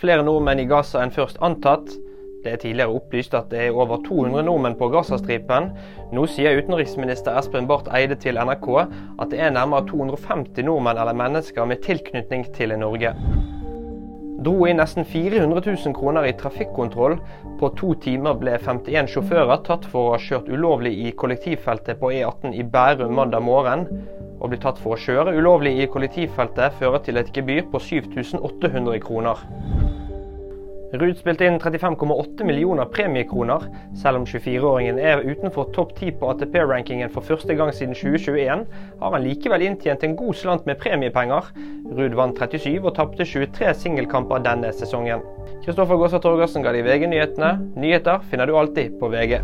Flere nordmenn i Gaza enn først antatt. Det er tidligere opplyst at det er over 200 nordmenn på Gazastripen. Nå sier utenriksminister Espen Barth Eide til NRK at det er nærmere 250 nordmenn eller mennesker med tilknytning til Norge. Dro inn nesten 400 000 kroner i trafikkontroll. På to timer ble 51 sjåfører tatt for å ha kjørt ulovlig i kollektivfeltet på E18 i Bærum mandag morgen. Å bli tatt for å kjøre ulovlig i kollektivfeltet fører til et gebyr på 7800 kroner. Ruud spilte inn 35,8 millioner premiekroner. Selv om 24-åringen er utenfor topp 10 på ATP-rankingen for første gang siden 2021, har han likevel inntjent en god slant med premiepenger. Ruud vant 37 og tapte 23 singelkamper denne sesongen. Kristoffer Gåsa Torgersen ga de VG-nyhetene. Nyheter finner du alltid på VG.